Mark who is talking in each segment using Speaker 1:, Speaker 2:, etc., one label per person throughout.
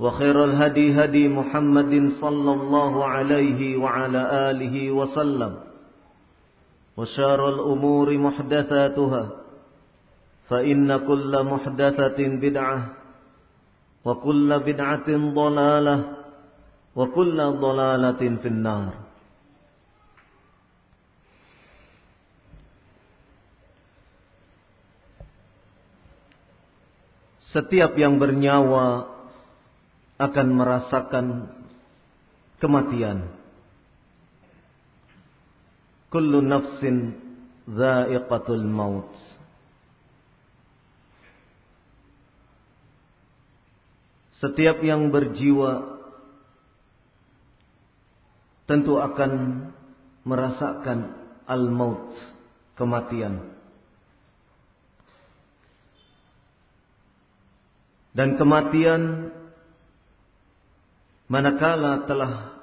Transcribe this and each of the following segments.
Speaker 1: وخير الهدي هدي محمد صلى الله عليه وعلى آله وسلم وشار الأمور محدثاتها فإن كل محدثة بدعة وكل بدعة ضلالة وكل ضلالة في النار Setiap yang bernyawa akan merasakan kematian. Kullu nafsin dha'iqatul maut. Setiap yang berjiwa tentu akan merasakan al-maut, kematian. Dan kematian manakala telah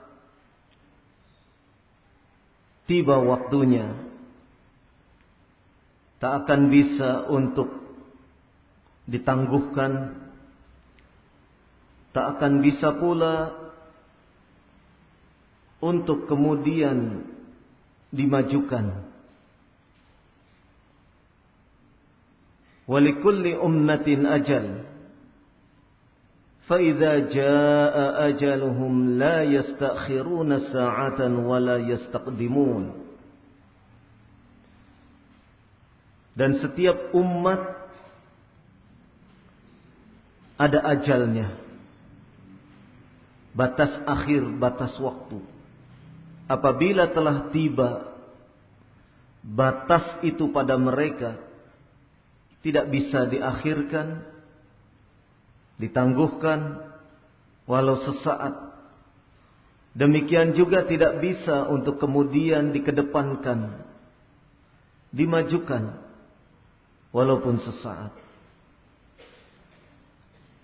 Speaker 1: tiba waktunya tak akan bisa untuk ditangguhkan tak akan bisa pula untuk kemudian dimajukan. Walikulli ummatin ajal فإذا جاء أجلهم لا يستأخرون ساعة ولا يستقدمون dan setiap umat ada ajalnya batas akhir batas waktu apabila telah tiba batas itu pada mereka tidak bisa diakhirkan ditangguhkan walau sesaat. Demikian juga tidak bisa untuk kemudian dikedepankan, dimajukan walaupun sesaat.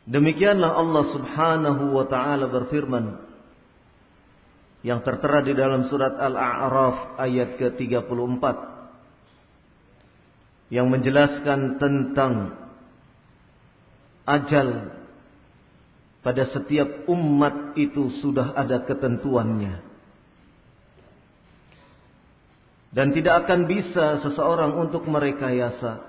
Speaker 1: Demikianlah Allah Subhanahu wa taala berfirman yang tertera di dalam surat Al-A'raf ayat ke-34 yang menjelaskan tentang ajal pada setiap umat itu sudah ada ketentuannya. Dan tidak akan bisa seseorang untuk merekayasa.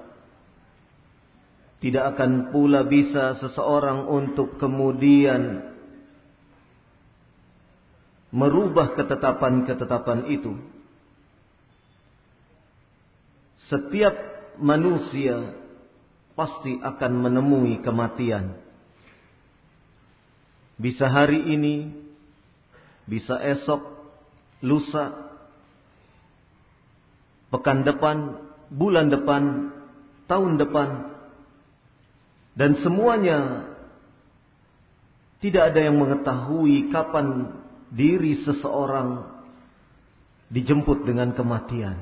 Speaker 1: Tidak akan pula bisa seseorang untuk kemudian merubah ketetapan-ketetapan itu. Setiap manusia pasti akan menemui kematian. Bisa hari ini, bisa esok, lusa, pekan depan, bulan depan, tahun depan. Dan semuanya tidak ada yang mengetahui kapan diri seseorang dijemput dengan kematian.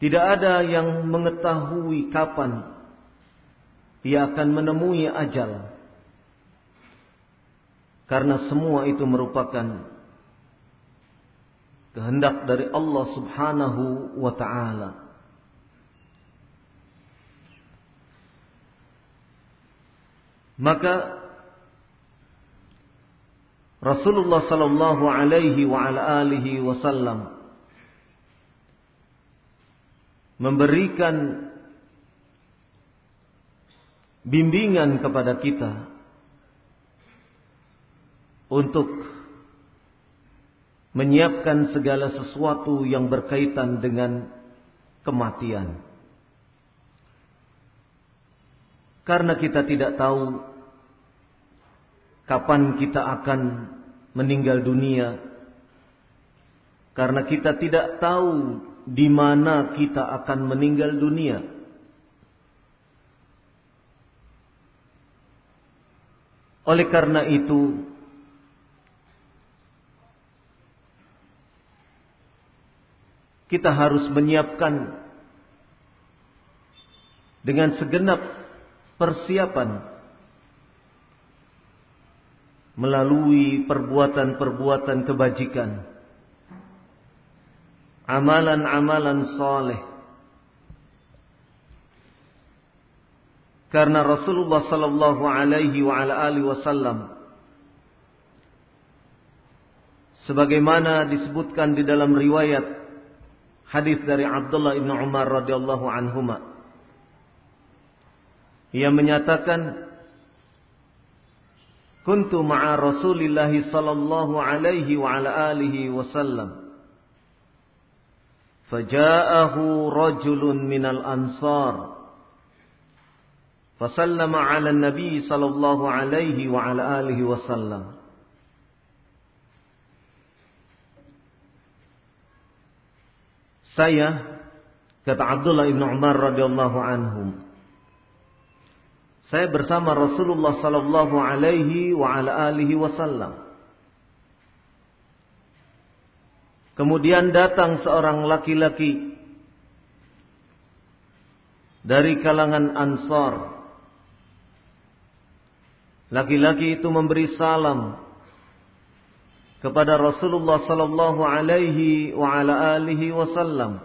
Speaker 1: Tidak ada yang mengetahui kapan ia akan menemui ajal. Karena semua itu merupakan kehendak dari Allah Subhanahu wa taala. Maka Rasulullah sallallahu alaihi wa ala alihi wasallam memberikan bimbingan kepada kita untuk menyiapkan segala sesuatu yang berkaitan dengan kematian. Karena kita tidak tahu kapan kita akan meninggal dunia. Karena kita tidak tahu di mana kita akan meninggal dunia. Oleh karena itu, kita harus menyiapkan dengan segenap persiapan melalui perbuatan-perbuatan kebajikan, amalan-amalan saleh. Karena Rasulullah sallallahu alaihi wa ala alihi wasallam sebagaimana disebutkan di dalam riwayat hadis dari Abdullah bin Umar radhiyallahu anhuma. Ia menyatakan Kuntu ma'a Rasulillah sallallahu alaihi wa ala alihi wasallam. Faja'ahu rajulun minal ansar Fasallama ala nabi sallallahu alaihi wa ala alihi wasallam Saya kata Abdullah ibn Umar radhiyallahu anhum saya bersama Rasulullah sallallahu alaihi wa ala alihi wasallam. Kemudian datang seorang laki-laki dari kalangan Ansar. Laki-laki itu memberi salam kepada Rasulullah sallallahu alaihi wa ala alihi wasallam.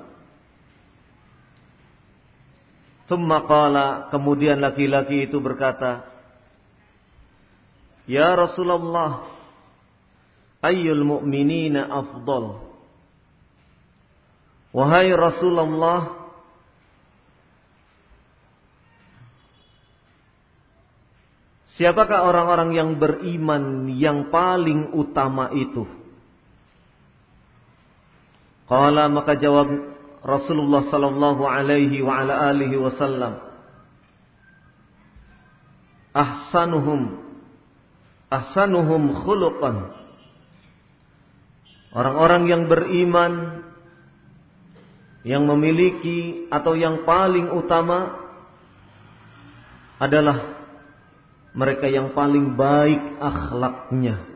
Speaker 1: Thumma qala, kemudian laki-laki itu berkata, Ya Rasulullah, ayyul mu'minina afdal? Wahai Rasulullah, Siapakah orang-orang yang beriman yang paling utama itu? Qala maka jawab Rasulullah sallallahu alaihi wa ala alihi wasallam ahsanuhum ahsanuhum khuluqan orang-orang yang beriman yang memiliki atau yang paling utama adalah mereka yang paling baik akhlaknya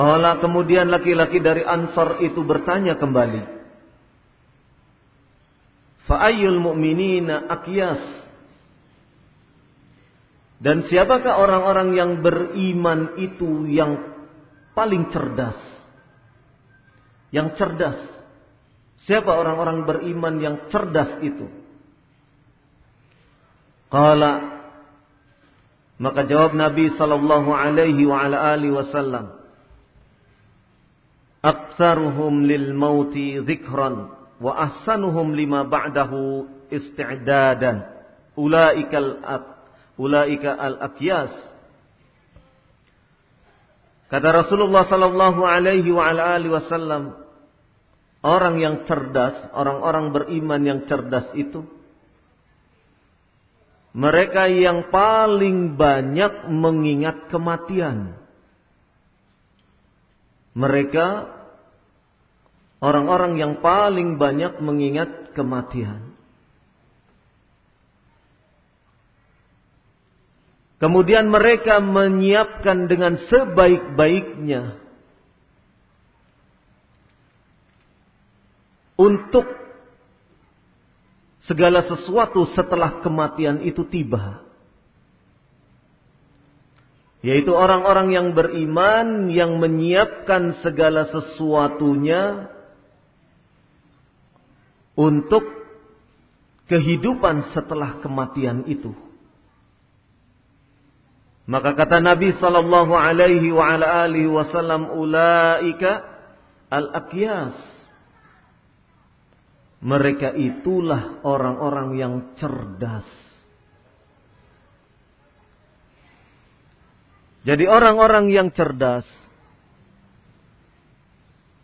Speaker 1: Kala kemudian laki-laki dari Ansar itu bertanya kembali. Fa'ayyul mu'minina akyas. Dan siapakah orang-orang yang beriman itu yang paling cerdas? Yang cerdas. Siapa orang-orang beriman yang cerdas itu? Kala maka jawab Nabi sallallahu alaihi wa ala alihi wasallam aktsaruhum lil mauti dzikran wa ahsanuhum lima ba'dahu isti'dadan. Ulaikal ulaika al akyas. Kata Rasulullah sallallahu alaihi wa ala alihi wasallam orang yang cerdas orang-orang beriman yang cerdas itu mereka yang paling banyak mengingat kematian mereka orang-orang yang paling banyak mengingat kematian. Kemudian mereka menyiapkan dengan sebaik-baiknya untuk segala sesuatu setelah kematian itu tiba. Yaitu orang-orang yang beriman yang menyiapkan segala sesuatunya untuk kehidupan setelah kematian itu. Maka kata Nabi sallallahu alaihi wa ala alihi wasallam ulaika al-aqyas. Mereka itulah orang-orang yang cerdas. Jadi orang-orang yang cerdas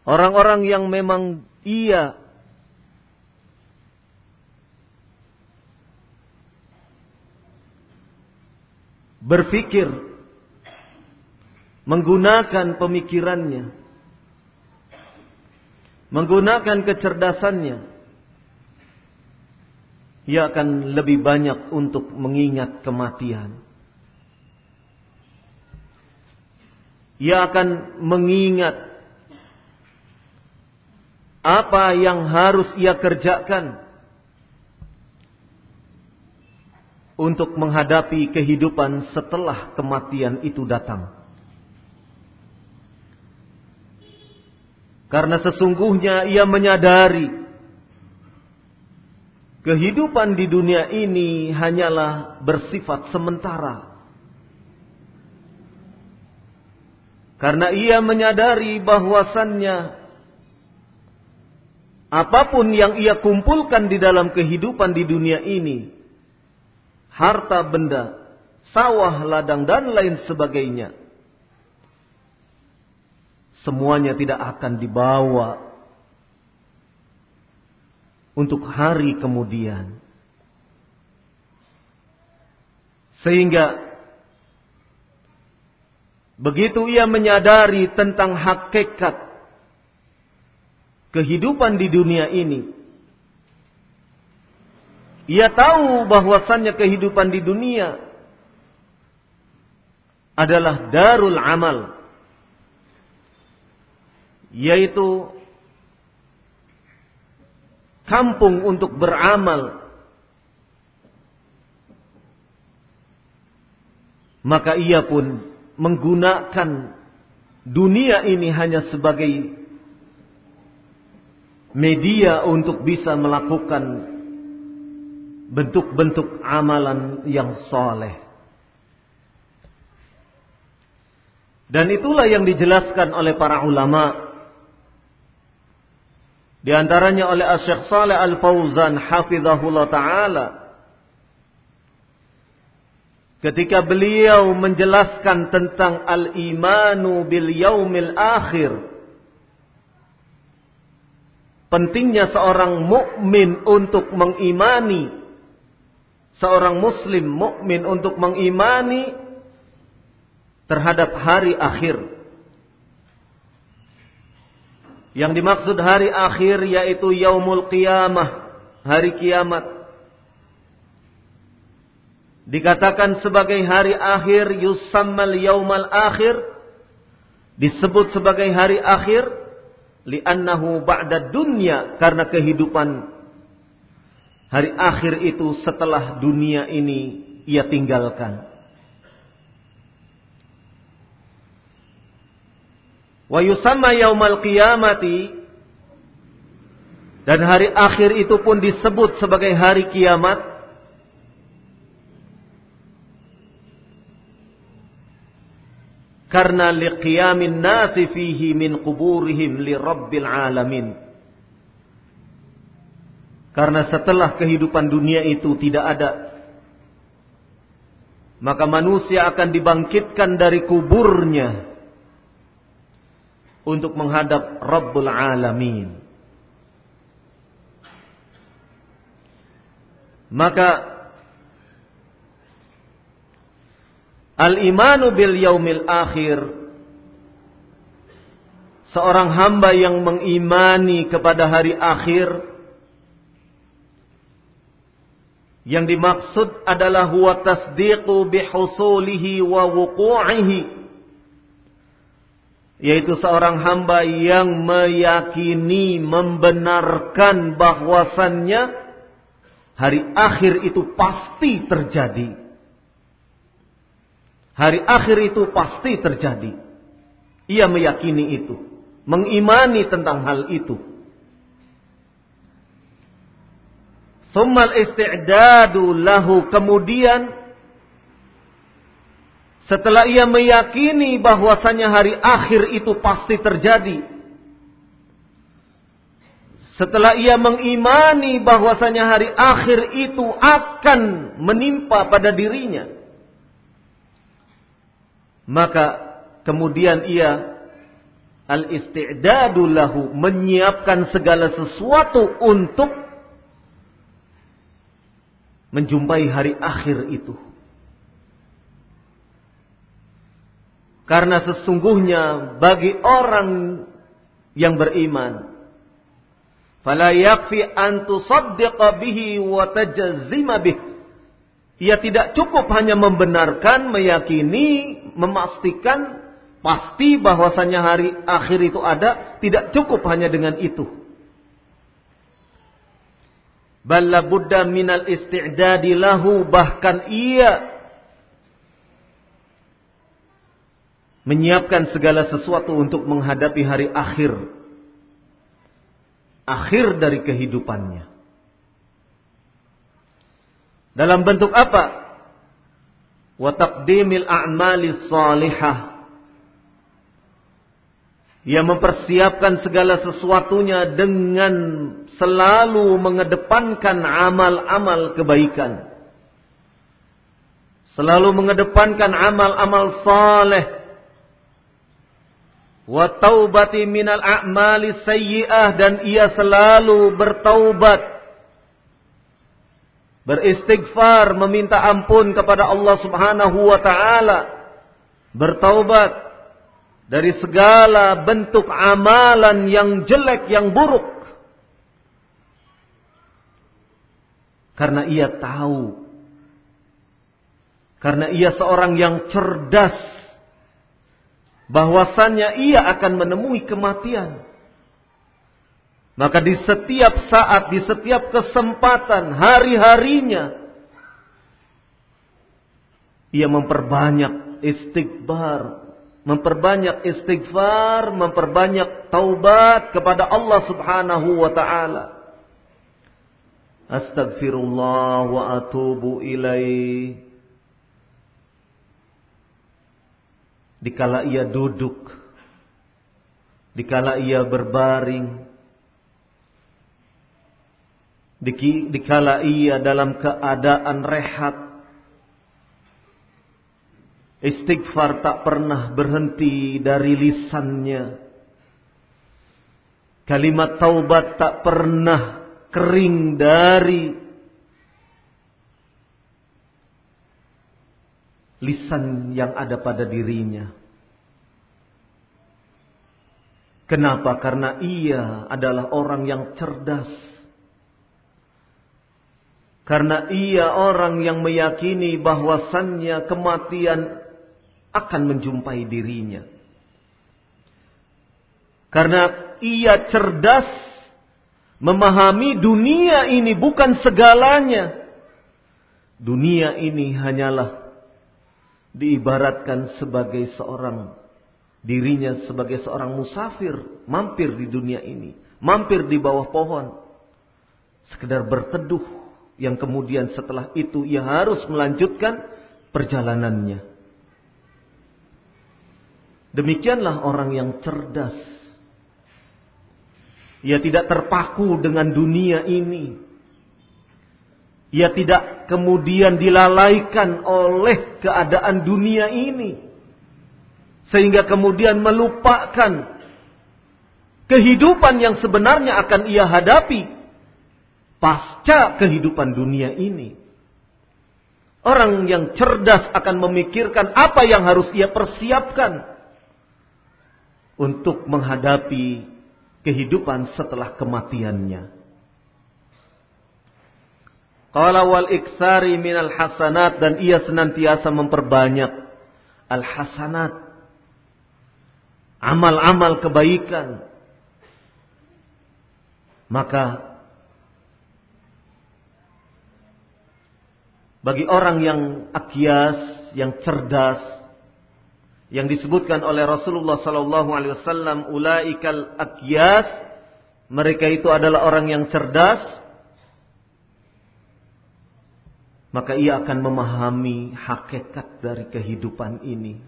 Speaker 1: Orang-orang yang memang ia berpikir, menggunakan pemikirannya, menggunakan kecerdasannya, ia akan lebih banyak untuk mengingat kematian. Ia akan mengingat apa yang harus ia kerjakan untuk menghadapi kehidupan setelah kematian itu datang. Karena sesungguhnya ia menyadari kehidupan di dunia ini hanyalah bersifat sementara. Karena ia menyadari bahwasannya apa pun yang ia kumpulkan di dalam kehidupan di dunia ini harta benda, sawah, ladang, dan lain sebagainya. Semuanya tidak akan dibawa untuk hari kemudian. Sehingga begitu ia menyadari tentang hakikat kehidupan di dunia ini, ia tahu bahwasannya kehidupan di dunia adalah darul amal. Yaitu kampung untuk beramal. Maka ia pun menggunakan dunia ini hanya sebagai media untuk bisa melakukan bentuk-bentuk amalan yang soleh. Dan itulah yang dijelaskan oleh para ulama. Di antaranya oleh Syekh Saleh Al-Fauzan hafizahullah taala ketika beliau menjelaskan tentang al-imanu bil yaumil akhir pentingnya seorang mukmin untuk mengimani seorang muslim mukmin untuk mengimani terhadap hari akhir. Yang dimaksud hari akhir yaitu yaumul qiyamah, hari kiamat. Dikatakan sebagai hari akhir yusammal yaumal akhir disebut sebagai hari akhir li'annahu ba'da dunya karena kehidupan Hari akhir itu setelah dunia ini ia tinggalkan. Wa yusamma yaumal qiyamati dan hari akhir itu pun disebut sebagai hari kiamat karena liqiyamin nasi fihi min quburihim li rabbil alamin karena setelah kehidupan dunia itu tidak ada. Maka manusia akan dibangkitkan dari kuburnya. Untuk menghadap Rabbul Alamin. Maka Al-imanu bil yaumil akhir Seorang hamba yang mengimani kepada hari akhir Yang dimaksud adalah huwa tasdiqu bihusulihi wa wuqu'ihi. Yaitu seorang hamba yang meyakini, membenarkan bahwasannya hari akhir itu pasti terjadi. Hari akhir itu pasti terjadi. Ia meyakini itu. Mengimani tentang hal itu. Thummal isti'dadu lahu. Kemudian setelah ia meyakini bahwasanya hari akhir itu pasti terjadi. Setelah ia mengimani bahwasanya hari akhir itu akan menimpa pada dirinya maka kemudian ia al-isti'dadu lahu menyiapkan segala sesuatu untuk menjumpai hari akhir itu. Karena sesungguhnya bagi orang yang beriman fala yakfi an tusaddiqa bihi wa tajzima bih ia tidak cukup hanya membenarkan, meyakini, memastikan pasti bahwasanya hari akhir itu ada, tidak cukup hanya dengan itu. Balla buddha minal isti'dadi lahu bahkan ia menyiapkan segala sesuatu untuk menghadapi hari akhir. Akhir dari kehidupannya. Dalam bentuk apa? Wa taqdimil a'mali salihah. Ia mempersiapkan segala sesuatunya dengan selalu mengedepankan amal-amal kebaikan. Selalu mengedepankan amal-amal saleh. Wa taubati minal a'mali sayyi'ah dan ia selalu bertaubat. Beristighfar, meminta ampun kepada Allah Subhanahu wa taala, bertaubat dari segala bentuk amalan yang jelek, yang buruk. Karena ia tahu. Karena ia seorang yang cerdas bahwasannya ia akan menemui kematian. Maka di setiap saat, di setiap kesempatan, hari-harinya, ia memperbanyak istighfar, memperbanyak istighfar, memperbanyak taubat kepada Allah Subhanahu wa taala. Astagfirullah wa atubu ilaih. Dikala ia duduk, dikala ia berbaring, dikala ia dalam keadaan rehat istighfar tak pernah berhenti dari lisannya. Kalimat taubat tak pernah kering dari lisan yang ada pada dirinya kenapa karena ia adalah orang yang cerdas karena ia orang yang meyakini bahwasannya kematian akan menjumpai dirinya. Karena ia cerdas memahami dunia ini bukan segalanya. Dunia ini hanyalah diibaratkan sebagai seorang dirinya sebagai seorang musafir, mampir di dunia ini, mampir di bawah pohon, sekedar berteduh yang kemudian setelah itu ia harus melanjutkan perjalanannya. Demikianlah orang yang cerdas. Ia tidak terpaku dengan dunia ini. Ia tidak kemudian dilalaikan oleh keadaan dunia ini. Sehingga kemudian melupakan kehidupan yang sebenarnya akan ia hadapi pasca kehidupan dunia ini. Orang yang cerdas akan memikirkan apa yang harus ia persiapkan untuk menghadapi kehidupan setelah kematiannya. Qala wal iktsari minal hasanat dan ia senantiasa memperbanyak al hasanat. Amal-amal kebaikan. Maka bagi orang yang akias, yang cerdas, yang disebutkan oleh Rasulullah sallallahu alaihi wasallam ulaikal akyas mereka itu adalah orang yang cerdas maka ia akan memahami hakikat dari kehidupan ini.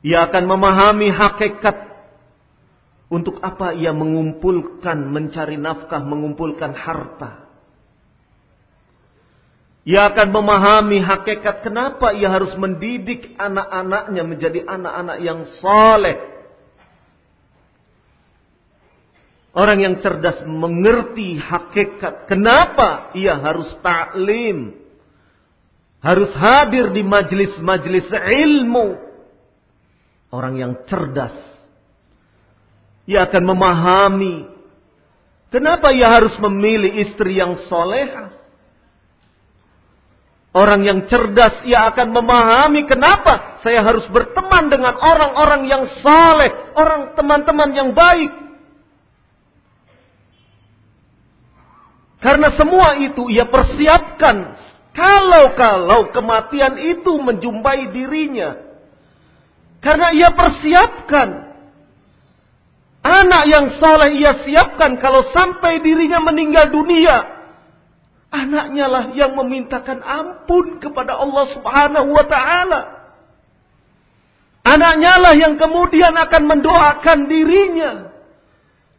Speaker 1: Ia akan memahami hakikat untuk apa ia mengumpulkan, mencari nafkah, mengumpulkan harta. Ia akan memahami hakikat kenapa ia harus mendidik anak-anaknya menjadi anak-anak yang soleh. Orang yang cerdas mengerti hakikat. Kenapa ia harus taklim? Harus hadir di majlis-majlis ilmu. Orang yang cerdas. Ia akan memahami. Kenapa ia harus memilih istri yang soleha? Orang yang cerdas ia akan memahami kenapa saya harus berteman dengan orang-orang yang saleh, orang teman-teman yang baik. Karena semua itu ia persiapkan kalau-kalau kematian itu menjumpai dirinya. Karena ia persiapkan. Anak yang soleh ia siapkan kalau sampai dirinya meninggal dunia. Anaknya lah yang memintakan ampun kepada Allah subhanahu wa ta'ala. Anaknya lah yang kemudian akan mendoakan dirinya.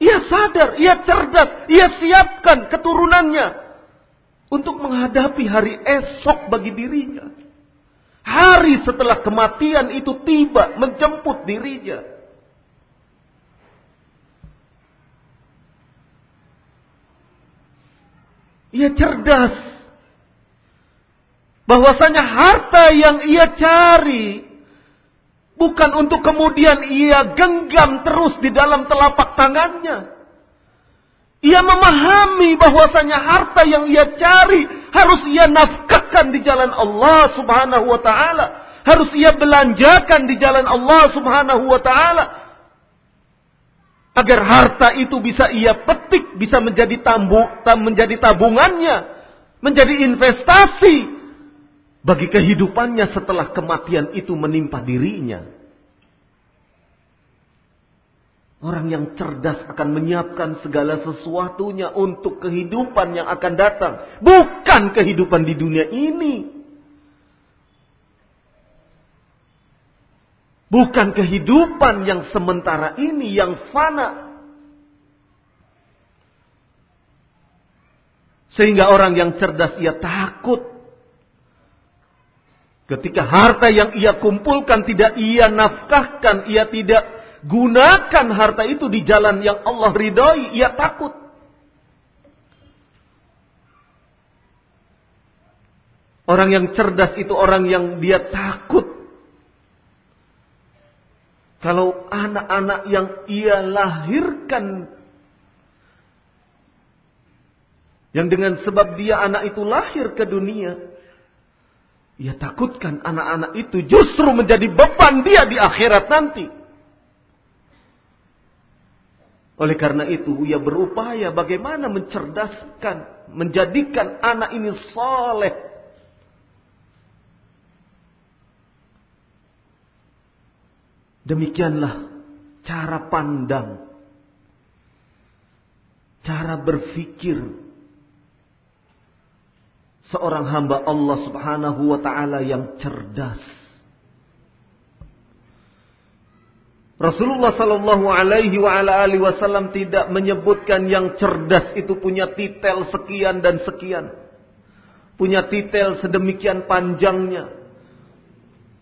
Speaker 1: Ia sadar, ia cerdas, ia siapkan keturunannya untuk menghadapi hari esok bagi dirinya. Hari setelah kematian itu tiba menjemput dirinya. Ia cerdas. Bahwasanya harta yang ia cari Bukan untuk kemudian ia genggam terus di dalam telapak tangannya. Ia memahami bahwasanya harta yang ia cari harus ia nafkahkan di jalan Allah Subhanahu wa taala, harus ia belanjakan di jalan Allah Subhanahu wa taala. Agar harta itu bisa ia petik, bisa menjadi tambu, menjadi tabungannya, menjadi investasi bagi kehidupannya setelah kematian itu menimpa dirinya. Orang yang cerdas akan menyiapkan segala sesuatunya untuk kehidupan yang akan datang. Bukan kehidupan di dunia ini. Bukan kehidupan yang sementara ini, yang fana. Sehingga orang yang cerdas ia takut Ketika harta yang ia kumpulkan tidak ia nafkahkan, ia tidak gunakan harta itu di jalan yang Allah ridhoi, ia takut. Orang yang cerdas itu orang yang dia takut. Kalau anak-anak yang ia lahirkan yang dengan sebab dia anak itu lahir ke dunia ia takutkan anak-anak itu justru menjadi beban dia di akhirat nanti. Oleh karena itu, ia berupaya bagaimana mencerdaskan, menjadikan anak ini soleh. Demikianlah cara pandang, cara berfikir seorang hamba Allah Subhanahu wa taala yang cerdas. Rasulullah sallallahu alaihi wasallam tidak menyebutkan yang cerdas itu punya titel sekian dan sekian. Punya titel sedemikian panjangnya.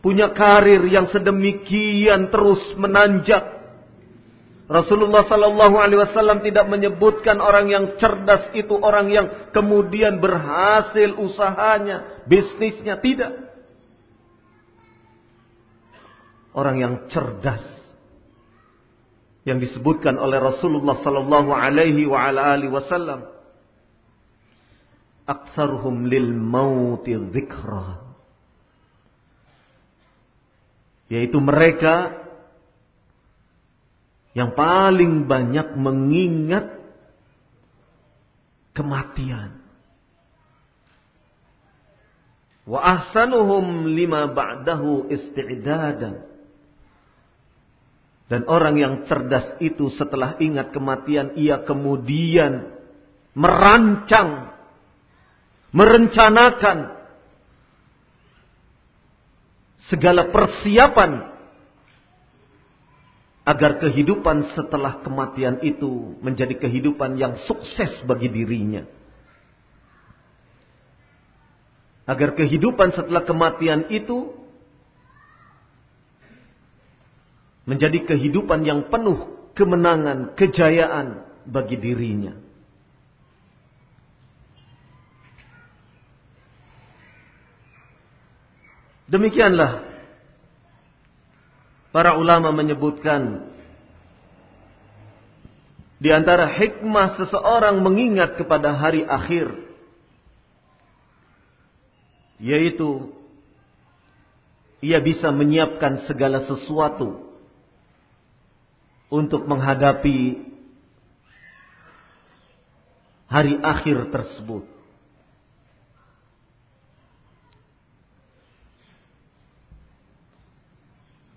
Speaker 1: Punya karir yang sedemikian terus menanjak. Rasulullah Sallallahu Alaihi Wasallam tidak menyebutkan orang yang cerdas itu orang yang kemudian berhasil usahanya, bisnisnya tidak. Orang yang cerdas yang disebutkan oleh Rasulullah Sallallahu Alaihi Wasallam aktsaruhum lil mauti dzikra. Yaitu mereka yang paling banyak mengingat kematian. Wa ahsanuhum lima ba'dahu isti'dadan. Dan orang yang cerdas itu setelah ingat kematian, ia kemudian merancang, merencanakan segala persiapan agar kehidupan setelah kematian itu menjadi kehidupan yang sukses bagi dirinya. Agar kehidupan setelah kematian itu menjadi kehidupan yang penuh kemenangan, kejayaan bagi dirinya. Demikianlah para ulama menyebutkan di antara hikmah seseorang mengingat kepada hari akhir yaitu ia bisa menyiapkan segala sesuatu untuk menghadapi hari akhir tersebut.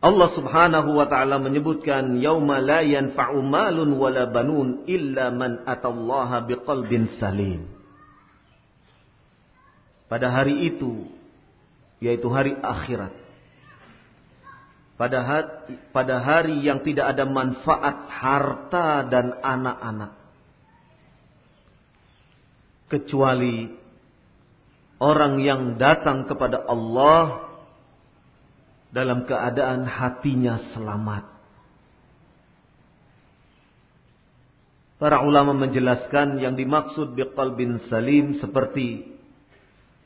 Speaker 1: Allah Subhanahu wa taala menyebutkan yauma la yanfa'u malun wala banun illa man atallaha biqalbin salim. Pada hari itu yaitu hari akhirat pada hari, pada hari yang tidak ada manfaat harta dan anak-anak. Kecuali orang yang datang kepada Allah dalam keadaan hatinya selamat. Para ulama menjelaskan yang dimaksud biqalbin salim seperti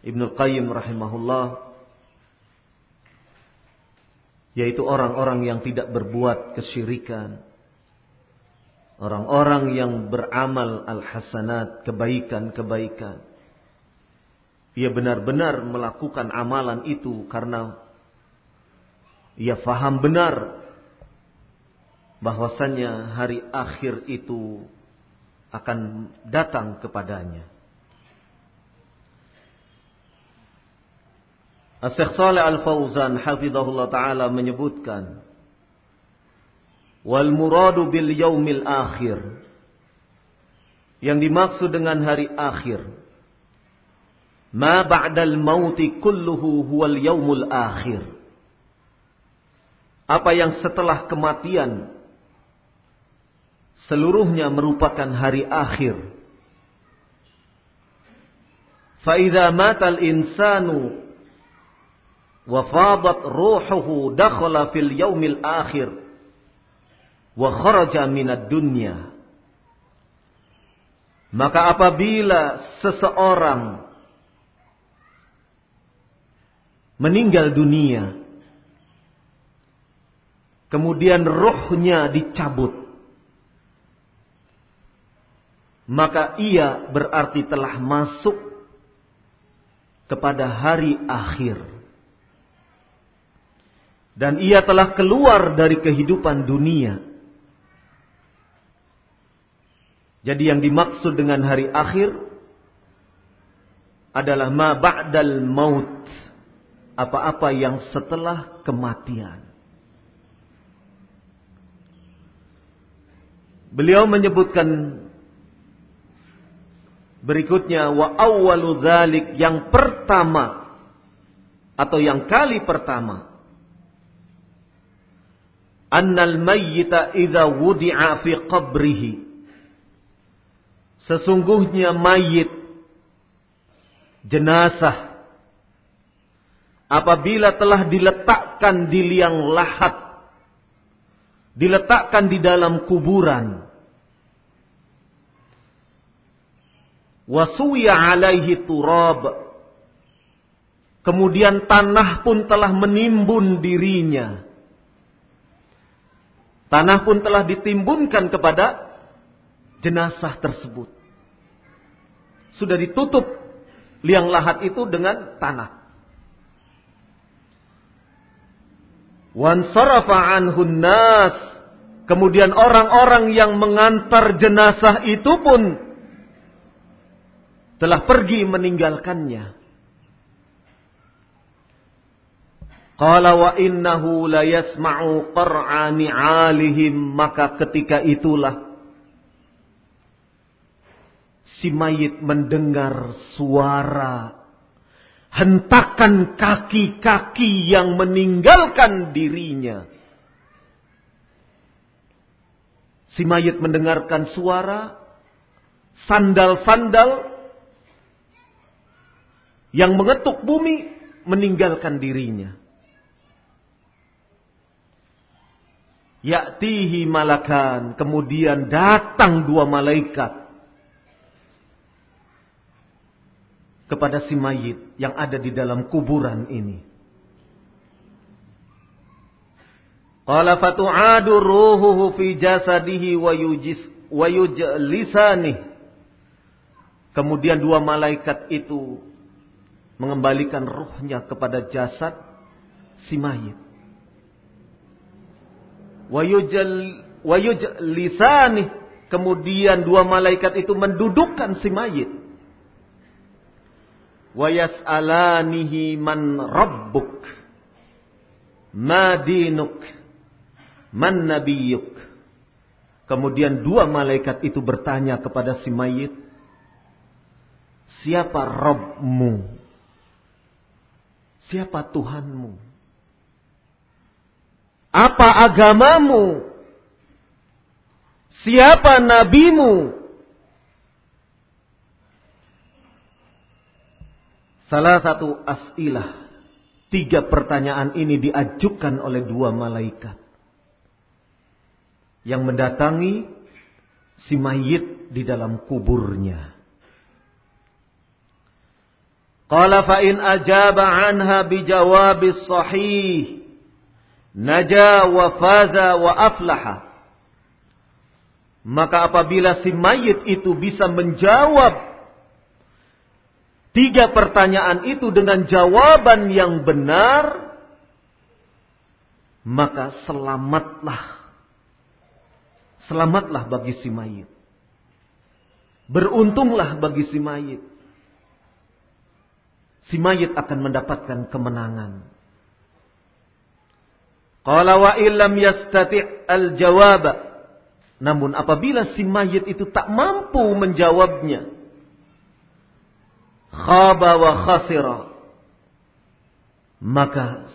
Speaker 1: Ibnu Qayyim rahimahullah yaitu orang-orang yang tidak berbuat kesyirikan. Orang-orang yang beramal al-hasanat, kebaikan-kebaikan. Ia benar-benar melakukan amalan itu karena ia faham benar bahwasannya hari akhir itu akan datang kepadanya. Syekh Saleh Al-Fauzan hafizahullah taala menyebutkan wal muradu bil yaumil akhir yang dimaksud dengan hari akhir ma ba'dal mauti kulluhu huwal yaumul akhir apa yang setelah kematian seluruhnya merupakan hari akhir. Fa idza matal insanu wafadat ruhuhu dakhala fil yaumil akhir wa kharaja minad dunya. Maka apabila seseorang meninggal dunia kemudian rohnya dicabut maka ia berarti telah masuk kepada hari akhir dan ia telah keluar dari kehidupan dunia. Jadi yang dimaksud dengan hari akhir adalah ma ba'dal maut. Apa-apa yang setelah kematian. Beliau menyebutkan berikutnya wa awwalu dzalik yang pertama atau yang kali pertama. Annal mayyita idza wudi'a fi qabrihi. Sesungguhnya mayit jenazah apabila telah diletakkan di liang lahat diletakkan di dalam kuburan wasuya alaihi turab kemudian tanah pun telah menimbun dirinya Tanah pun telah ditimbunkan kepada jenazah tersebut. Sudah ditutup liang lahat itu dengan tanah. Wan sarafa anhun. Kemudian orang-orang yang mengantar jenazah itu pun telah pergi meninggalkannya. Qala wa innahu la yasma'u maka ketika itulah si mayit mendengar suara hentakan kaki-kaki yang meninggalkan dirinya. Si mayit mendengarkan suara sandal-sandal yang mengetuk bumi meninggalkan dirinya. Ya'tihi malakan. Kemudian datang dua malaikat. Kepada si mayit yang ada di dalam kuburan ini. Qala fatu'adu ruhuhu fi jasadihi wa yujis wa yujlisanih. Kemudian dua malaikat itu mengembalikan ruhnya kepada jasad si mayit. Wayuj lisani. Kemudian dua malaikat itu mendudukkan si mayit. Wayas'alanihi man rabbuk. Ma man nabiyuk. Kemudian dua malaikat itu bertanya kepada si mayit siapa Rabbmu siapa Tuhanmu apa agamamu? Siapa nabimu? Salah satu asilah. Tiga pertanyaan ini diajukan oleh dua malaikat. Yang mendatangi si mayit di dalam kuburnya. Qala fa in ajaba anha bijawabis sahih naja wa faza wa aflaha. Maka apabila si mayit itu bisa menjawab tiga pertanyaan itu dengan jawaban yang benar, maka selamatlah. Selamatlah bagi si mayit. Beruntunglah bagi si mayit. Si mayit akan mendapatkan kemenangan. Qala wa illam yastati' al-jawab. Namun apabila si mayit itu tak mampu menjawabnya. Khaba wa khasira. Maka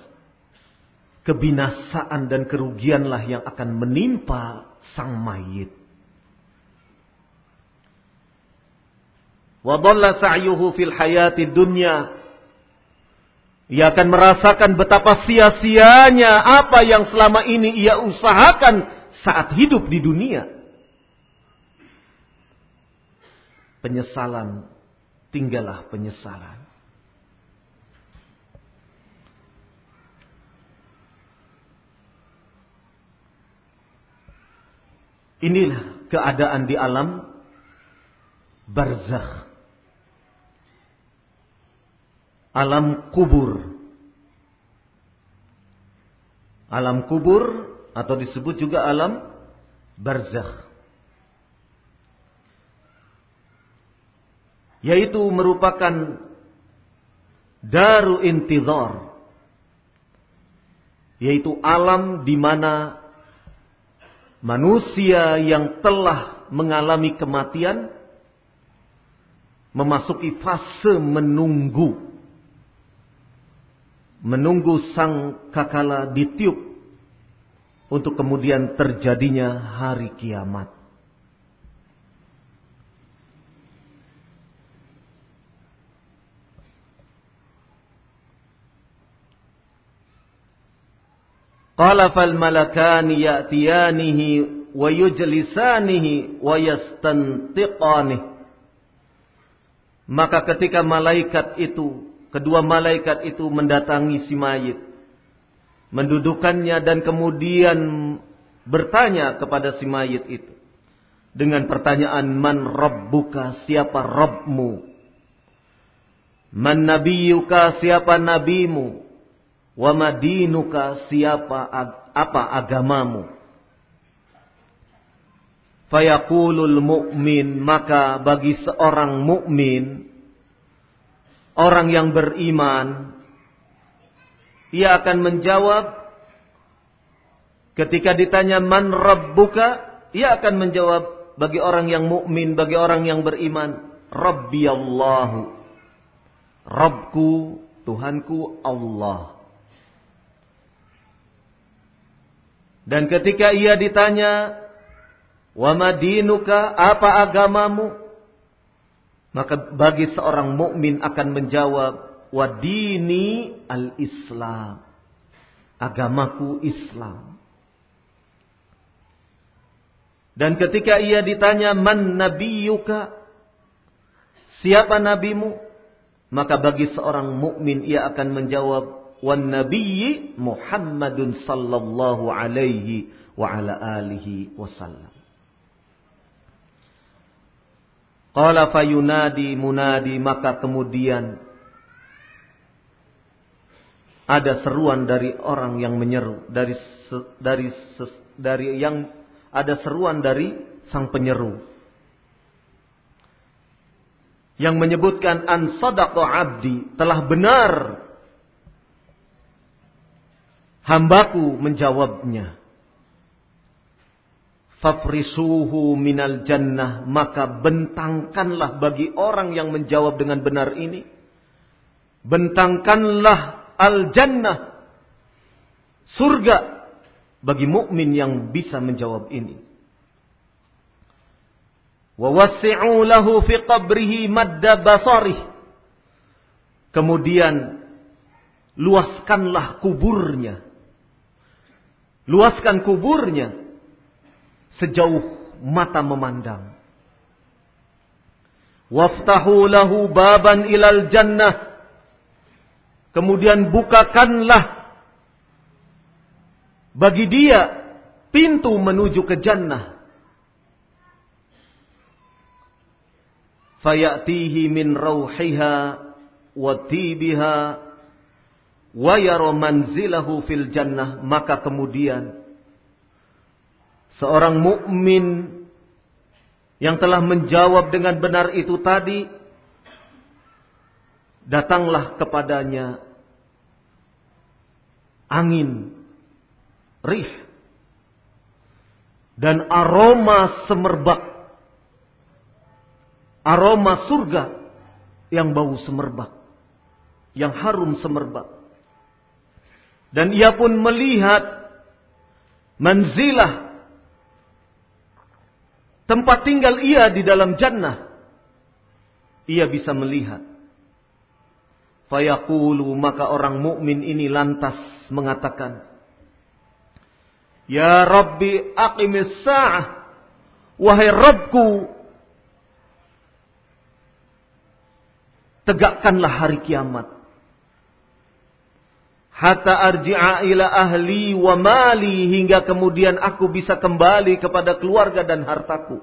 Speaker 1: kebinasaan dan kerugianlah yang akan menimpa sang mayit. Wa dhalla sa'yuhu fil hayati dunya ia akan merasakan betapa sia-sianya apa yang selama ini ia usahakan saat hidup di dunia. Penyesalan, tinggallah penyesalan. Inilah keadaan di alam barzakh alam kubur. Alam kubur atau disebut juga alam barzakh. Yaitu merupakan daru intidhar. Yaitu alam di mana manusia yang telah mengalami kematian memasuki fase menunggu menunggu sang kakala ditiup untuk kemudian terjadinya hari kiamat. Qala fal malakani ya'tiyanihi wa yujlisanihi wa yastantiqanihi. Maka ketika malaikat itu kedua malaikat itu mendatangi si mayit. Mendudukannya dan kemudian bertanya kepada si mayit itu. Dengan pertanyaan man rabbuka siapa Rabbmu. Man nabiyuka siapa nabimu? Wa madinuka siapa apa agamamu? Fayaqulul mu'min maka bagi seorang mukmin orang yang beriman ia akan menjawab ketika ditanya man rabbuka ia akan menjawab bagi orang yang mukmin bagi orang yang beriman rabbi Allahu Rabbku Tuhanku Allah Dan ketika ia ditanya, "Wa madinuka? Apa agamamu?" Maka bagi seorang mukmin akan menjawab, "Wa dini al-Islam." Agamaku Islam. Dan ketika ia ditanya, "Man nabiyuka?" Siapa nabimu? Maka bagi seorang mukmin ia akan menjawab, wan nabiyyi Muhammadun sallallahu alaihi wa ala alihi wasallam. Qala fayunadi munadi maka kemudian ada seruan dari orang yang menyeru dari dari dari yang ada seruan dari sang penyeru yang menyebutkan an abdi telah benar Hambaku menjawabnya. Fafrisuhu minal jannah. Maka bentangkanlah bagi orang yang menjawab dengan benar ini. Bentangkanlah al jannah. Surga bagi mukmin yang bisa menjawab ini. Wawasi'u lahu fi qabrihi madda basarih. Kemudian luaskanlah kuburnya Luaskan kuburnya sejauh mata memandang. Waftahu lahu baban ilal jannah. Kemudian bukakanlah bagi dia pintu menuju ke jannah. Fayatihi min rauhiha wa tibiha wa yara manzilahu fil jannah maka kemudian seorang mukmin yang telah menjawab dengan benar itu tadi datanglah kepadanya angin rih dan aroma semerbak aroma surga yang bau semerbak yang harum semerbak. Dan ia pun melihat manzilah tempat tinggal ia di dalam jannah. Ia bisa melihat. Fayaqulu maka orang mukmin ini lantas mengatakan, Ya Rabbi aqimis sa'ah. Wahai Rabbku, tegakkanlah hari kiamat hatta arji'a ila ahli wa mali hingga kemudian aku bisa kembali kepada keluarga dan hartaku.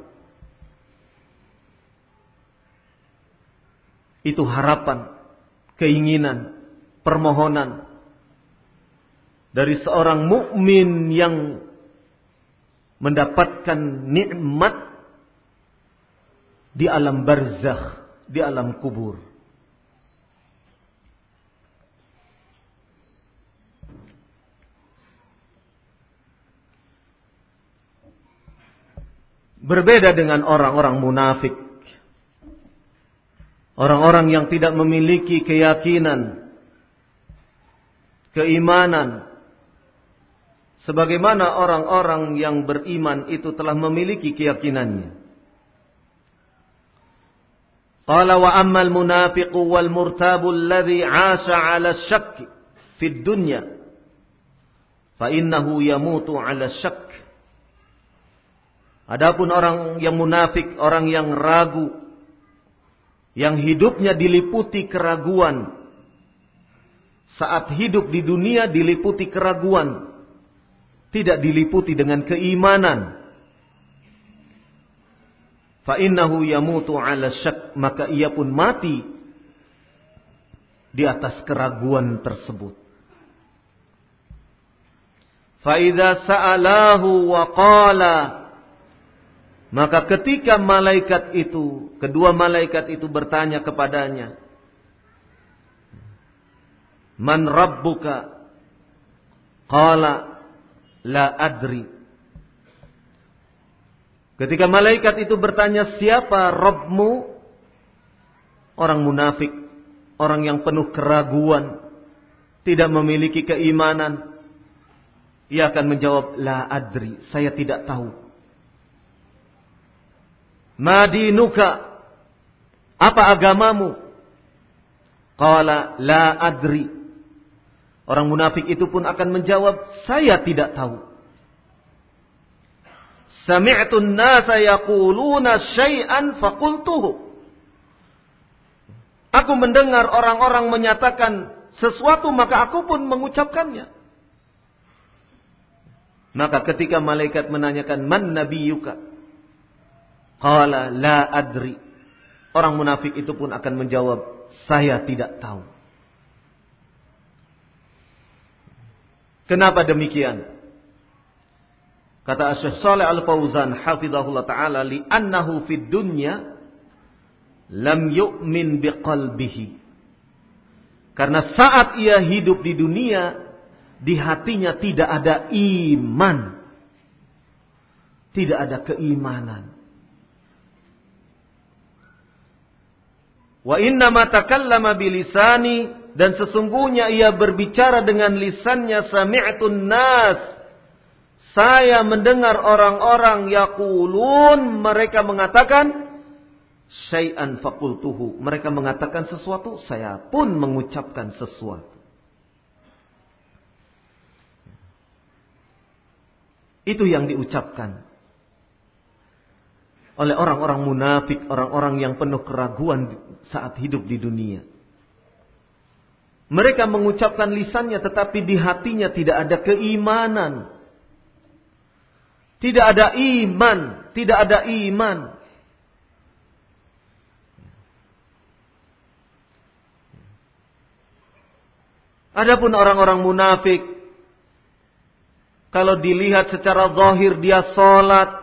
Speaker 1: Itu harapan, keinginan, permohonan dari seorang mukmin yang mendapatkan nikmat di alam barzakh, di alam kubur. Berbeda dengan orang-orang munafik. Orang-orang yang tidak memiliki keyakinan, keimanan. Sebagaimana orang-orang yang beriman itu telah memiliki keyakinannya. Qala wa ammal munafiqu wal murtabu alladhi 'asha 'ala syakk fid dunya fa innahu yamutu 'ala syakk Adapun orang yang munafik, orang yang ragu, yang hidupnya diliputi keraguan, saat hidup di dunia diliputi keraguan, tidak diliputi dengan keimanan. Fa innahu yamutu ala syak, maka ia pun mati di atas keraguan tersebut. Faida sa'alahu wa qala maka ketika malaikat itu, kedua malaikat itu bertanya kepadanya, Man rabbuka? Qala la adri. Ketika malaikat itu bertanya, siapa Rabbmu? Orang munafik, orang yang penuh keraguan, tidak memiliki keimanan. Ia akan menjawab, la adri, saya tidak tahu. Madinuka, apa agamamu? Qala la adri. Orang munafik itu pun akan menjawab, saya tidak tahu. Sami'tu an-nasa yaquluna syai'an faqultuhu. Aku mendengar orang-orang menyatakan sesuatu maka aku pun mengucapkannya. Maka ketika malaikat menanyakan man nabiyuka? Qala la adri. Orang munafik itu pun akan menjawab, saya tidak tahu. Kenapa demikian? Kata Syekh Saleh Al-Fauzan hafizahullah taala li annahu fid dunya lam yu'min biqalbihi. Karena saat ia hidup di dunia, di hatinya tidak ada iman. Tidak ada keimanan. Wa inna ma takallama bilisani dan sesungguhnya ia berbicara dengan lisannya sami'tun nas. Saya mendengar orang-orang yaqulun mereka mengatakan syai'an fakultuhu. Mereka mengatakan sesuatu, saya pun mengucapkan sesuatu. Itu yang diucapkan oleh orang-orang munafik, orang-orang yang penuh keraguan saat hidup di dunia. Mereka mengucapkan lisannya tetapi di hatinya tidak ada keimanan. Tidak ada iman, tidak ada iman. Adapun orang-orang munafik, kalau dilihat secara zahir dia sholat,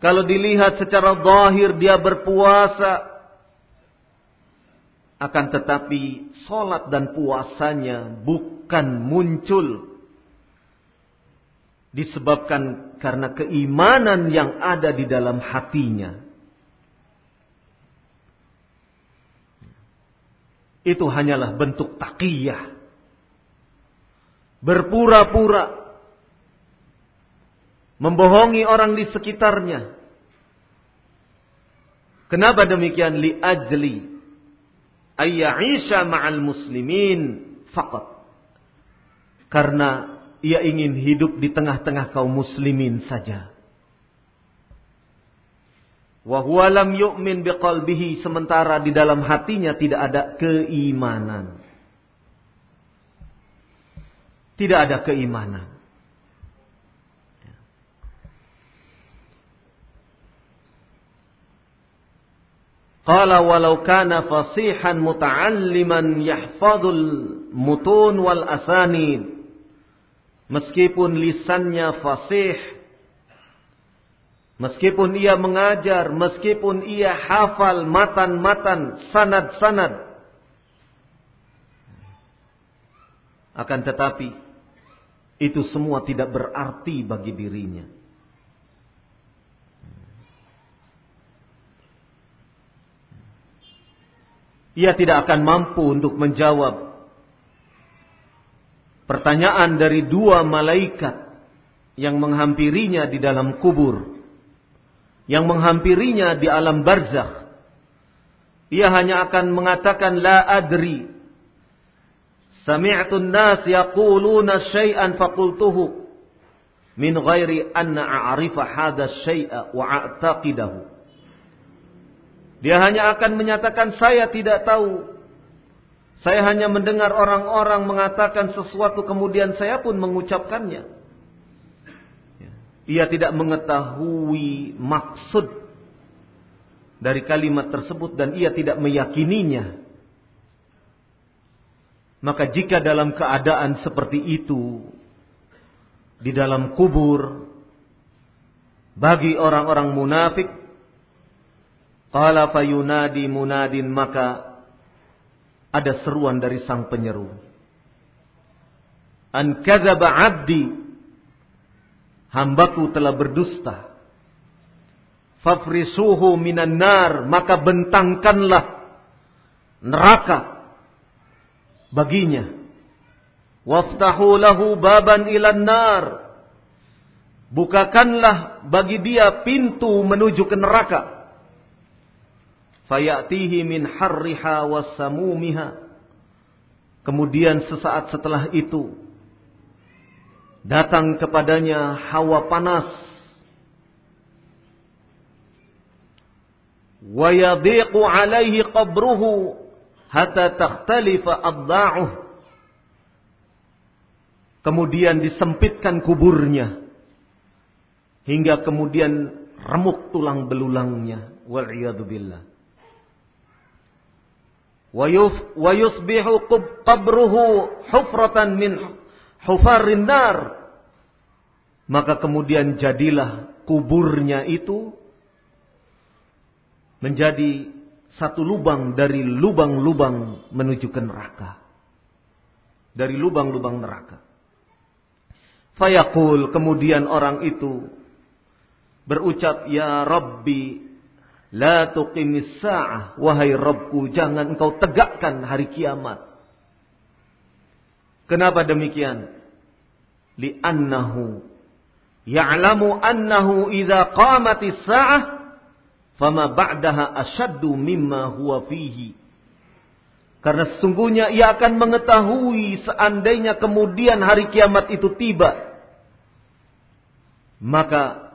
Speaker 1: kalau dilihat secara zahir dia berpuasa, akan tetapi sholat dan puasanya bukan muncul disebabkan karena keimanan yang ada di dalam hatinya. itu hanyalah bentuk takiyah. Berpura-pura membohongi orang di sekitarnya. Kenapa demikian? Li ajli ayya'isha ma'al muslimin faqat. Karena ia ingin hidup di tengah-tengah kaum muslimin saja. Wa lam yu'min biqalbihi sementara di dalam hatinya tidak ada keimanan. Tidak ada keimanan. Qala walau kana fasihan muta'alliman yahfadul mutun wal asanid. Meskipun lisannya fasih Meskipun ia mengajar, meskipun ia hafal matan-matan, sanad-sanad. Akan tetapi, itu semua tidak berarti bagi dirinya. Ia tidak akan mampu untuk menjawab pertanyaan dari dua malaikat yang menghampirinya di dalam kubur yang menghampirinya di alam barzakh. Ia hanya akan mengatakan la adri. Sami'tu an-nas yaquluna syai'an faqultuhu min ghairi anna a'rifa hadha syai'a wa a'taqidahu. Dia hanya akan menyatakan saya tidak tahu. Saya hanya mendengar orang-orang mengatakan sesuatu kemudian saya pun mengucapkannya. Ia tidak mengetahui maksud dari kalimat tersebut dan ia tidak meyakininya Maka jika dalam keadaan seperti itu di dalam kubur bagi orang-orang munafik qala fayunadi munadin maka ada seruan dari sang penyeru. An kadzaba 'abdi hambaku telah berdusta. Fafrisuhu minan nar maka bentangkanlah neraka baginya. Waftahu lahu baban ilan nar bukakanlah bagi dia pintu menuju ke neraka fayatihi min harriha wasamumiha kemudian sesaat setelah itu datang kepadanya hawa panas. Wa yadhiqu alaihi qabruhu hatta takhtalifa adda'uh kemudian disempitkan kuburnya hingga kemudian remuk tulang belulangnya. Wal billah wa yusbihu qabruhu hufratan min hufarin nar maka kemudian jadilah kuburnya itu menjadi satu lubang dari lubang-lubang menuju ke neraka. Dari lubang-lubang neraka. Fayaqul kemudian orang itu berucap ya Rabbi la tuqimis sa'ah wahai Rabbku jangan engkau tegakkan hari kiamat. Kenapa demikian? Li'annahu ya'lamu annahu idza qamatis sa'ah fama ba'daha asyaddu mimma huwa fihi. Karena sesungguhnya ia akan mengetahui seandainya kemudian hari kiamat itu tiba. Maka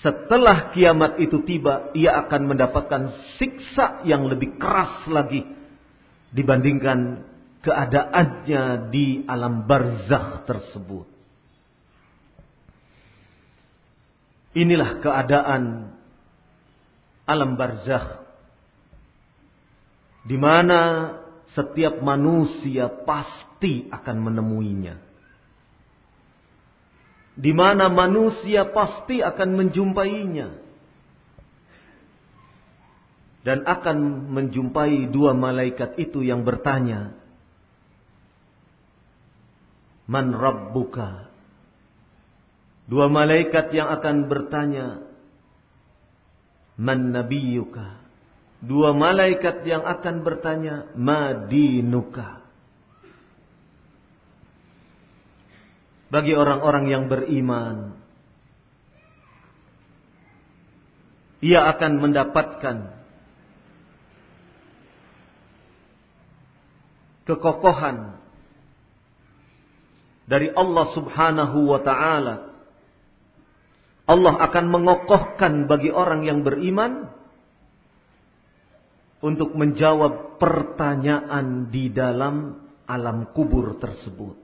Speaker 1: setelah kiamat itu tiba, ia akan mendapatkan siksa yang lebih keras lagi dibandingkan keadaannya di alam barzakh tersebut. Inilah keadaan alam barzakh di mana setiap manusia pasti akan menemuinya. Di mana manusia pasti akan menjumpainya. Dan akan menjumpai dua malaikat itu yang bertanya. Man Rabbuka? Dua malaikat yang akan bertanya, Man nabiyuka? Dua malaikat yang akan bertanya, Madinuka? Bagi orang-orang yang beriman, ia akan mendapatkan kekokohan dari Allah Subhanahu wa taala Allah akan mengokohkan bagi orang yang beriman untuk menjawab pertanyaan di dalam alam kubur tersebut.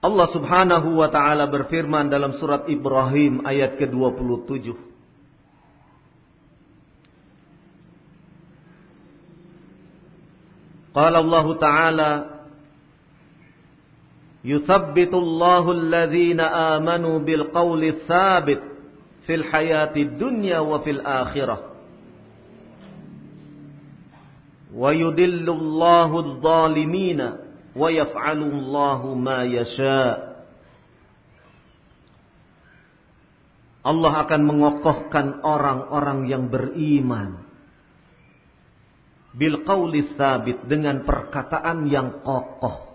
Speaker 1: Allah Subhanahu wa taala berfirman dalam surat Ibrahim ayat ke-27. Qala Allah Ta'ala Yuthabbitu Allahu alladhina amanu bil qawli thabit fil hayati dunya wa akhirah wa wa yaf'alullahu ma yasha. Allah akan mengokohkan orang-orang yang beriman bil qauli tsabit dengan perkataan yang kokoh.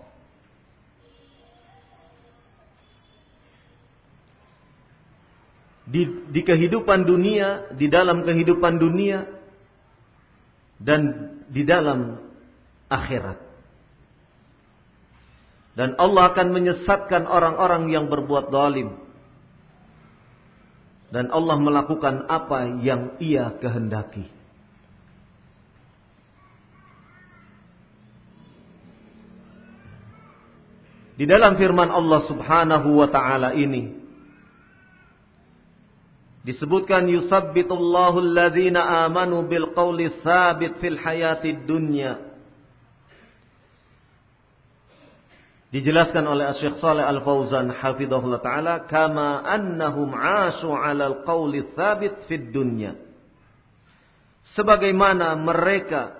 Speaker 1: Di, di kehidupan dunia, di dalam kehidupan dunia, dan di dalam akhirat. Dan Allah akan menyesatkan orang-orang yang berbuat zalim. Dan Allah melakukan apa yang ia kehendaki. Di dalam firman Allah Subhanahu wa taala ini disebutkan yusabbitullahu alladhina amanu bil qawli thabit fil hayati dunya. Dijelaskan oleh Syekh Saleh Al-Fauzan hafizahullah taala kama annahum 'ashu 'ala al-qawli thabit fid dunya. Sebagaimana mereka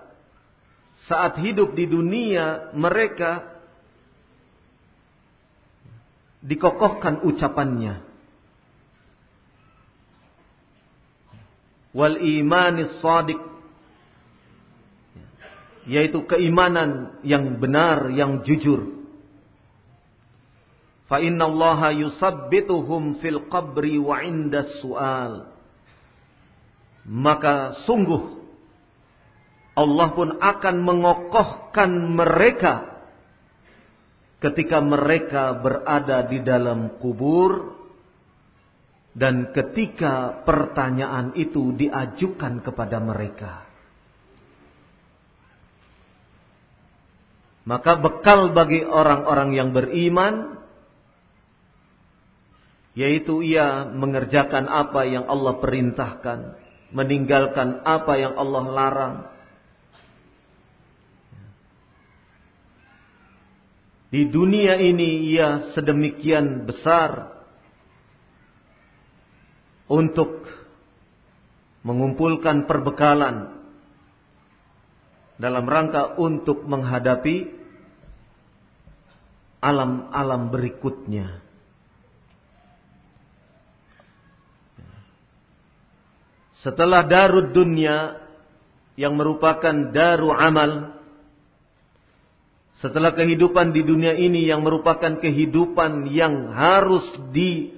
Speaker 1: saat hidup di dunia mereka dikokohkan ucapannya wal imanis sadiq yaitu keimanan yang benar yang jujur fa inna Allah yusabbituhum fil qabri wa inda su'al maka sungguh Allah pun akan mengokohkan mereka ketika mereka berada di dalam kubur dan ketika pertanyaan itu diajukan kepada mereka. Maka bekal bagi orang-orang yang beriman yaitu ia mengerjakan apa yang Allah perintahkan, meninggalkan apa yang Allah larang. Di dunia ini ia sedemikian besar untuk mengumpulkan perbekalan dalam rangka untuk menghadapi alam-alam berikutnya. Setelah darud dunia yang merupakan daru amal, setelah kehidupan di dunia ini yang merupakan kehidupan yang harus di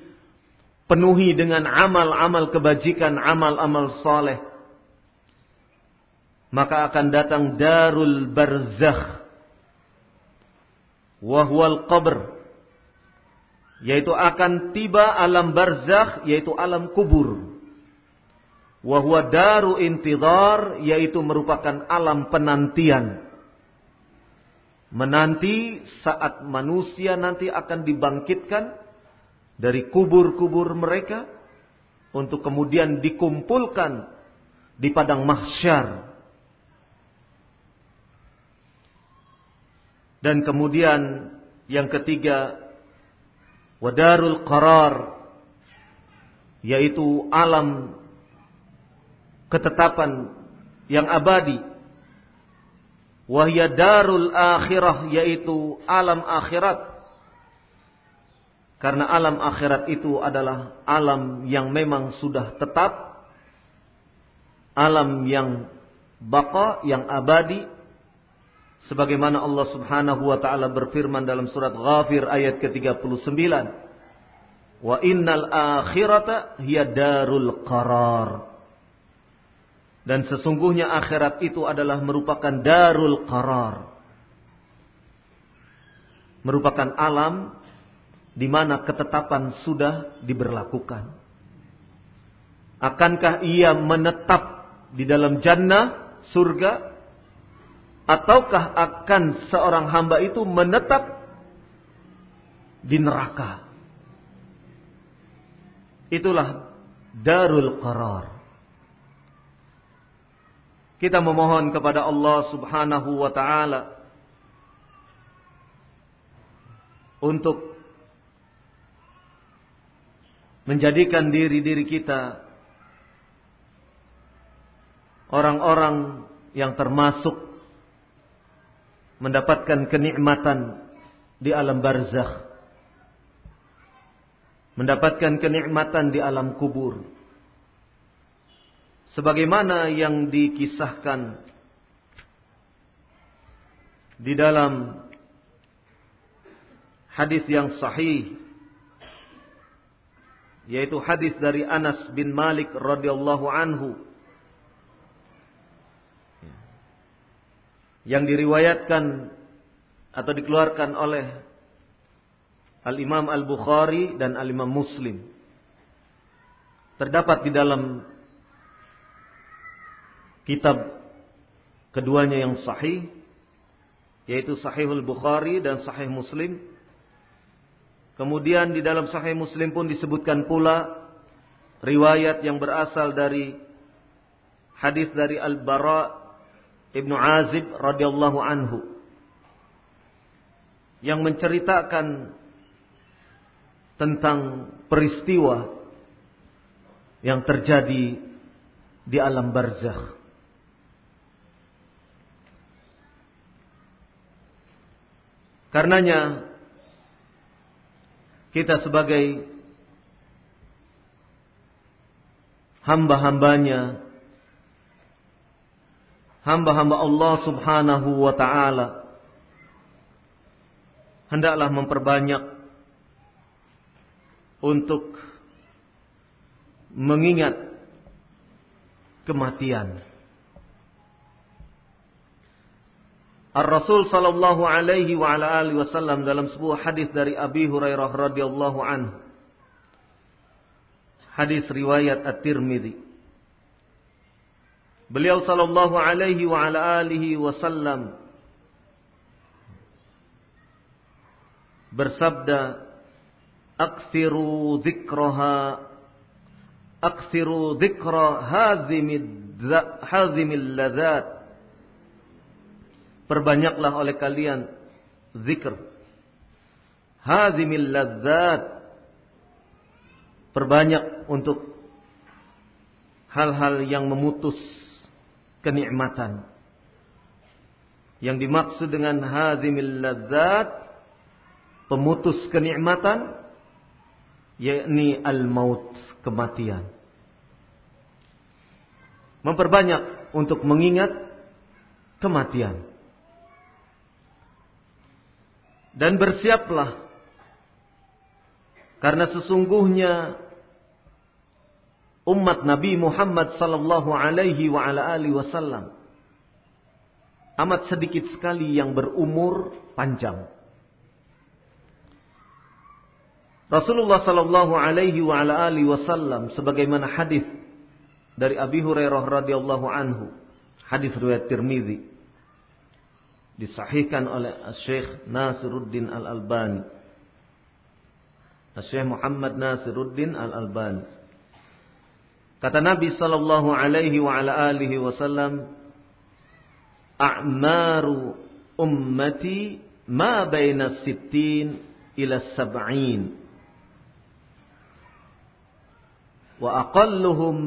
Speaker 1: penuhi dengan amal-amal kebajikan, amal-amal soleh. Maka akan datang darul barzakh. Wahwal qabr. Yaitu akan tiba alam barzakh, yaitu alam kubur. Wahwa daru intidar, yaitu merupakan alam penantian. Menanti saat manusia nanti akan dibangkitkan dari kubur-kubur mereka untuk kemudian dikumpulkan di padang mahsyar. Dan kemudian yang ketiga wadarul qarar yaitu alam ketetapan yang abadi wahya darul akhirah yaitu alam akhirat karena alam akhirat itu adalah alam yang memang sudah tetap. Alam yang baqa, yang abadi. Sebagaimana Allah subhanahu wa ta'ala berfirman dalam surat Ghafir ayat ke-39. Wa innal akhirata hiya darul qarar. Dan sesungguhnya akhirat itu adalah merupakan darul qarar. Merupakan alam di mana ketetapan sudah diberlakukan. Akankah ia menetap di dalam jannah, surga, ataukah akan seorang hamba itu menetap di neraka? Itulah darul qarar. Kita memohon kepada Allah Subhanahu wa taala untuk menjadikan diri-diri kita orang-orang yang termasuk mendapatkan kenikmatan di alam barzakh mendapatkan kenikmatan di alam kubur sebagaimana yang dikisahkan di dalam hadis yang sahih yaitu hadis dari Anas bin Malik radhiyallahu anhu yang diriwayatkan atau dikeluarkan oleh Al-Imam Al-Bukhari dan Al-Imam Muslim. Terdapat di dalam kitab keduanya yang sahih yaitu Sahihul Bukhari dan Sahih Muslim Kemudian di dalam Sahih Muslim pun disebutkan pula riwayat yang berasal dari hadis dari Al-Bara Ibnu Azib radhiyallahu anhu yang menceritakan tentang peristiwa yang terjadi di alam barzakh. Karenanya kita sebagai hamba-hambanya hamba-hamba Allah Subhanahu wa taala hendaklah memperbanyak untuk mengingat kematian. Ar-Rasul sallallahu alaihi wa ala alihi wasallam dalam sebuah hadis dari Abi Hurairah radhiyallahu anhu. Hadis riwayat At-Tirmidzi. Beliau sallallahu alaihi wa ala alihi wasallam bersabda, "Aktsiru dzikraha aktsiru dzikra hazimil ladzat." Perbanyaklah oleh kalian zikr. Hazimil ladzat. Perbanyak untuk hal-hal yang memutus kenikmatan. Yang dimaksud dengan hazimil ladzat pemutus kenikmatan yakni al-maut, kematian. Memperbanyak untuk mengingat kematian. Dan bersiaplah karena sesungguhnya umat Nabi Muhammad sallallahu alaihi wa ala alihi wasallam amat sedikit sekali yang berumur panjang. Rasulullah sallallahu alaihi wa ala alihi wasallam sebagaimana hadis dari Abi Hurairah radhiyallahu anhu, hadis riwayat Tirmizi disahihkan oleh Syekh Nasiruddin Al-Albani. Syekh Muhammad Nasiruddin Al-Albani. Kata Nabi sallallahu alaihi wa ala alihi wasallam, "A'maru ummati ma baina sittin ila sab'in." Wa aqalluhum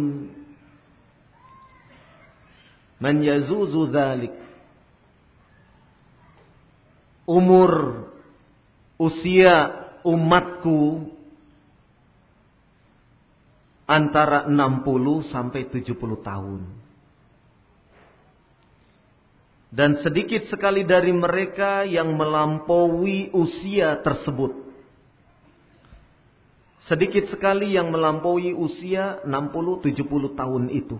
Speaker 1: man yazuzu dhalik umur usia umatku antara 60 sampai 70 tahun. Dan sedikit sekali dari mereka yang melampaui usia tersebut. Sedikit sekali yang melampaui usia 60-70 tahun itu.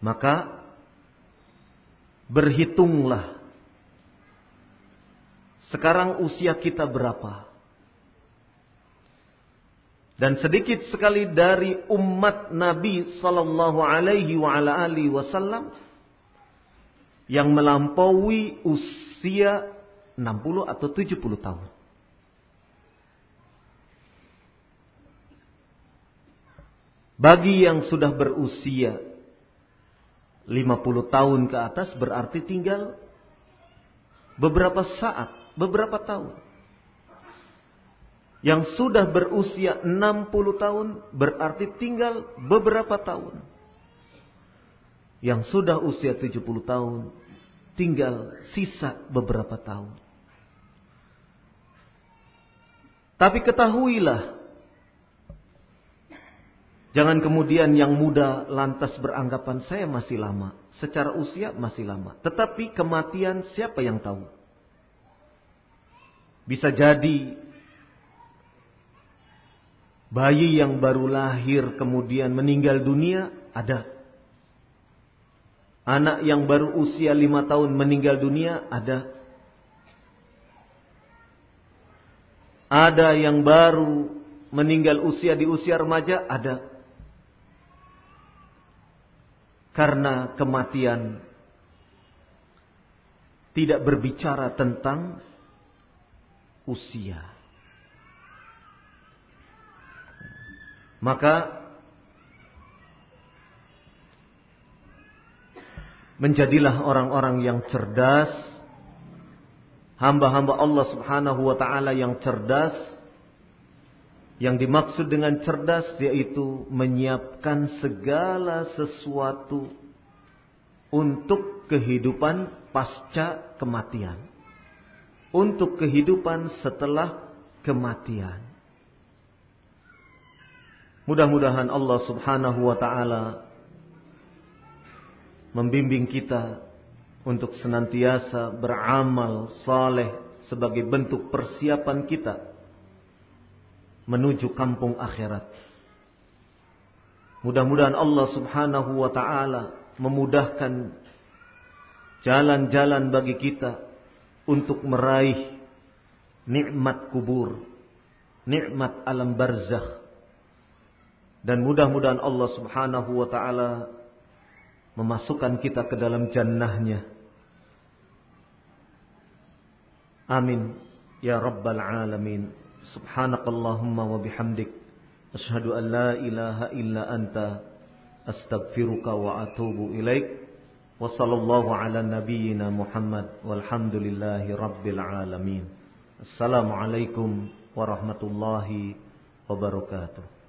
Speaker 1: Maka Berhitunglah. Sekarang usia kita berapa? Dan sedikit sekali dari umat Nabi sallallahu alaihi wasallam yang melampaui usia 60 atau 70 tahun. Bagi yang sudah berusia 50 tahun ke atas berarti tinggal beberapa saat, beberapa tahun. Yang sudah berusia 60 tahun berarti tinggal beberapa tahun. Yang sudah usia 70 tahun tinggal sisa beberapa tahun. Tapi ketahuilah Jangan kemudian yang muda lantas beranggapan saya masih lama. Secara usia masih lama. Tetapi kematian siapa yang tahu? Bisa jadi bayi yang baru lahir kemudian meninggal dunia ada. Anak yang baru usia lima tahun meninggal dunia ada. Ada yang baru meninggal usia di usia remaja ada. Karena kematian tidak berbicara tentang usia. Maka menjadilah orang-orang yang cerdas, hamba-hamba Allah Subhanahu wa taala yang cerdas. Yang dimaksud dengan cerdas yaitu menyiapkan segala sesuatu untuk kehidupan pasca kematian. Untuk kehidupan setelah kematian. Mudah-mudahan Allah Subhanahu wa taala membimbing kita untuk senantiasa beramal saleh sebagai bentuk persiapan kita menuju kampung akhirat. Mudah-mudahan Allah Subhanahu wa taala memudahkan jalan-jalan bagi kita untuk meraih nikmat kubur, nikmat alam barzakh dan mudah-mudahan Allah subhanahu wa ta'ala memasukkan kita ke dalam jannahnya. Amin. Ya Rabbal Alamin. Subhanakallahumma wa bihamdik. Ashadu an la ilaha illa anta. Astaghfiruka wa atubu ilaik. Wa sallallahu ala nabiyyina Muhammad. Walhamdulillahi Rabbil Alamin. Assalamualaikum warahmatullahi wabarakatuh.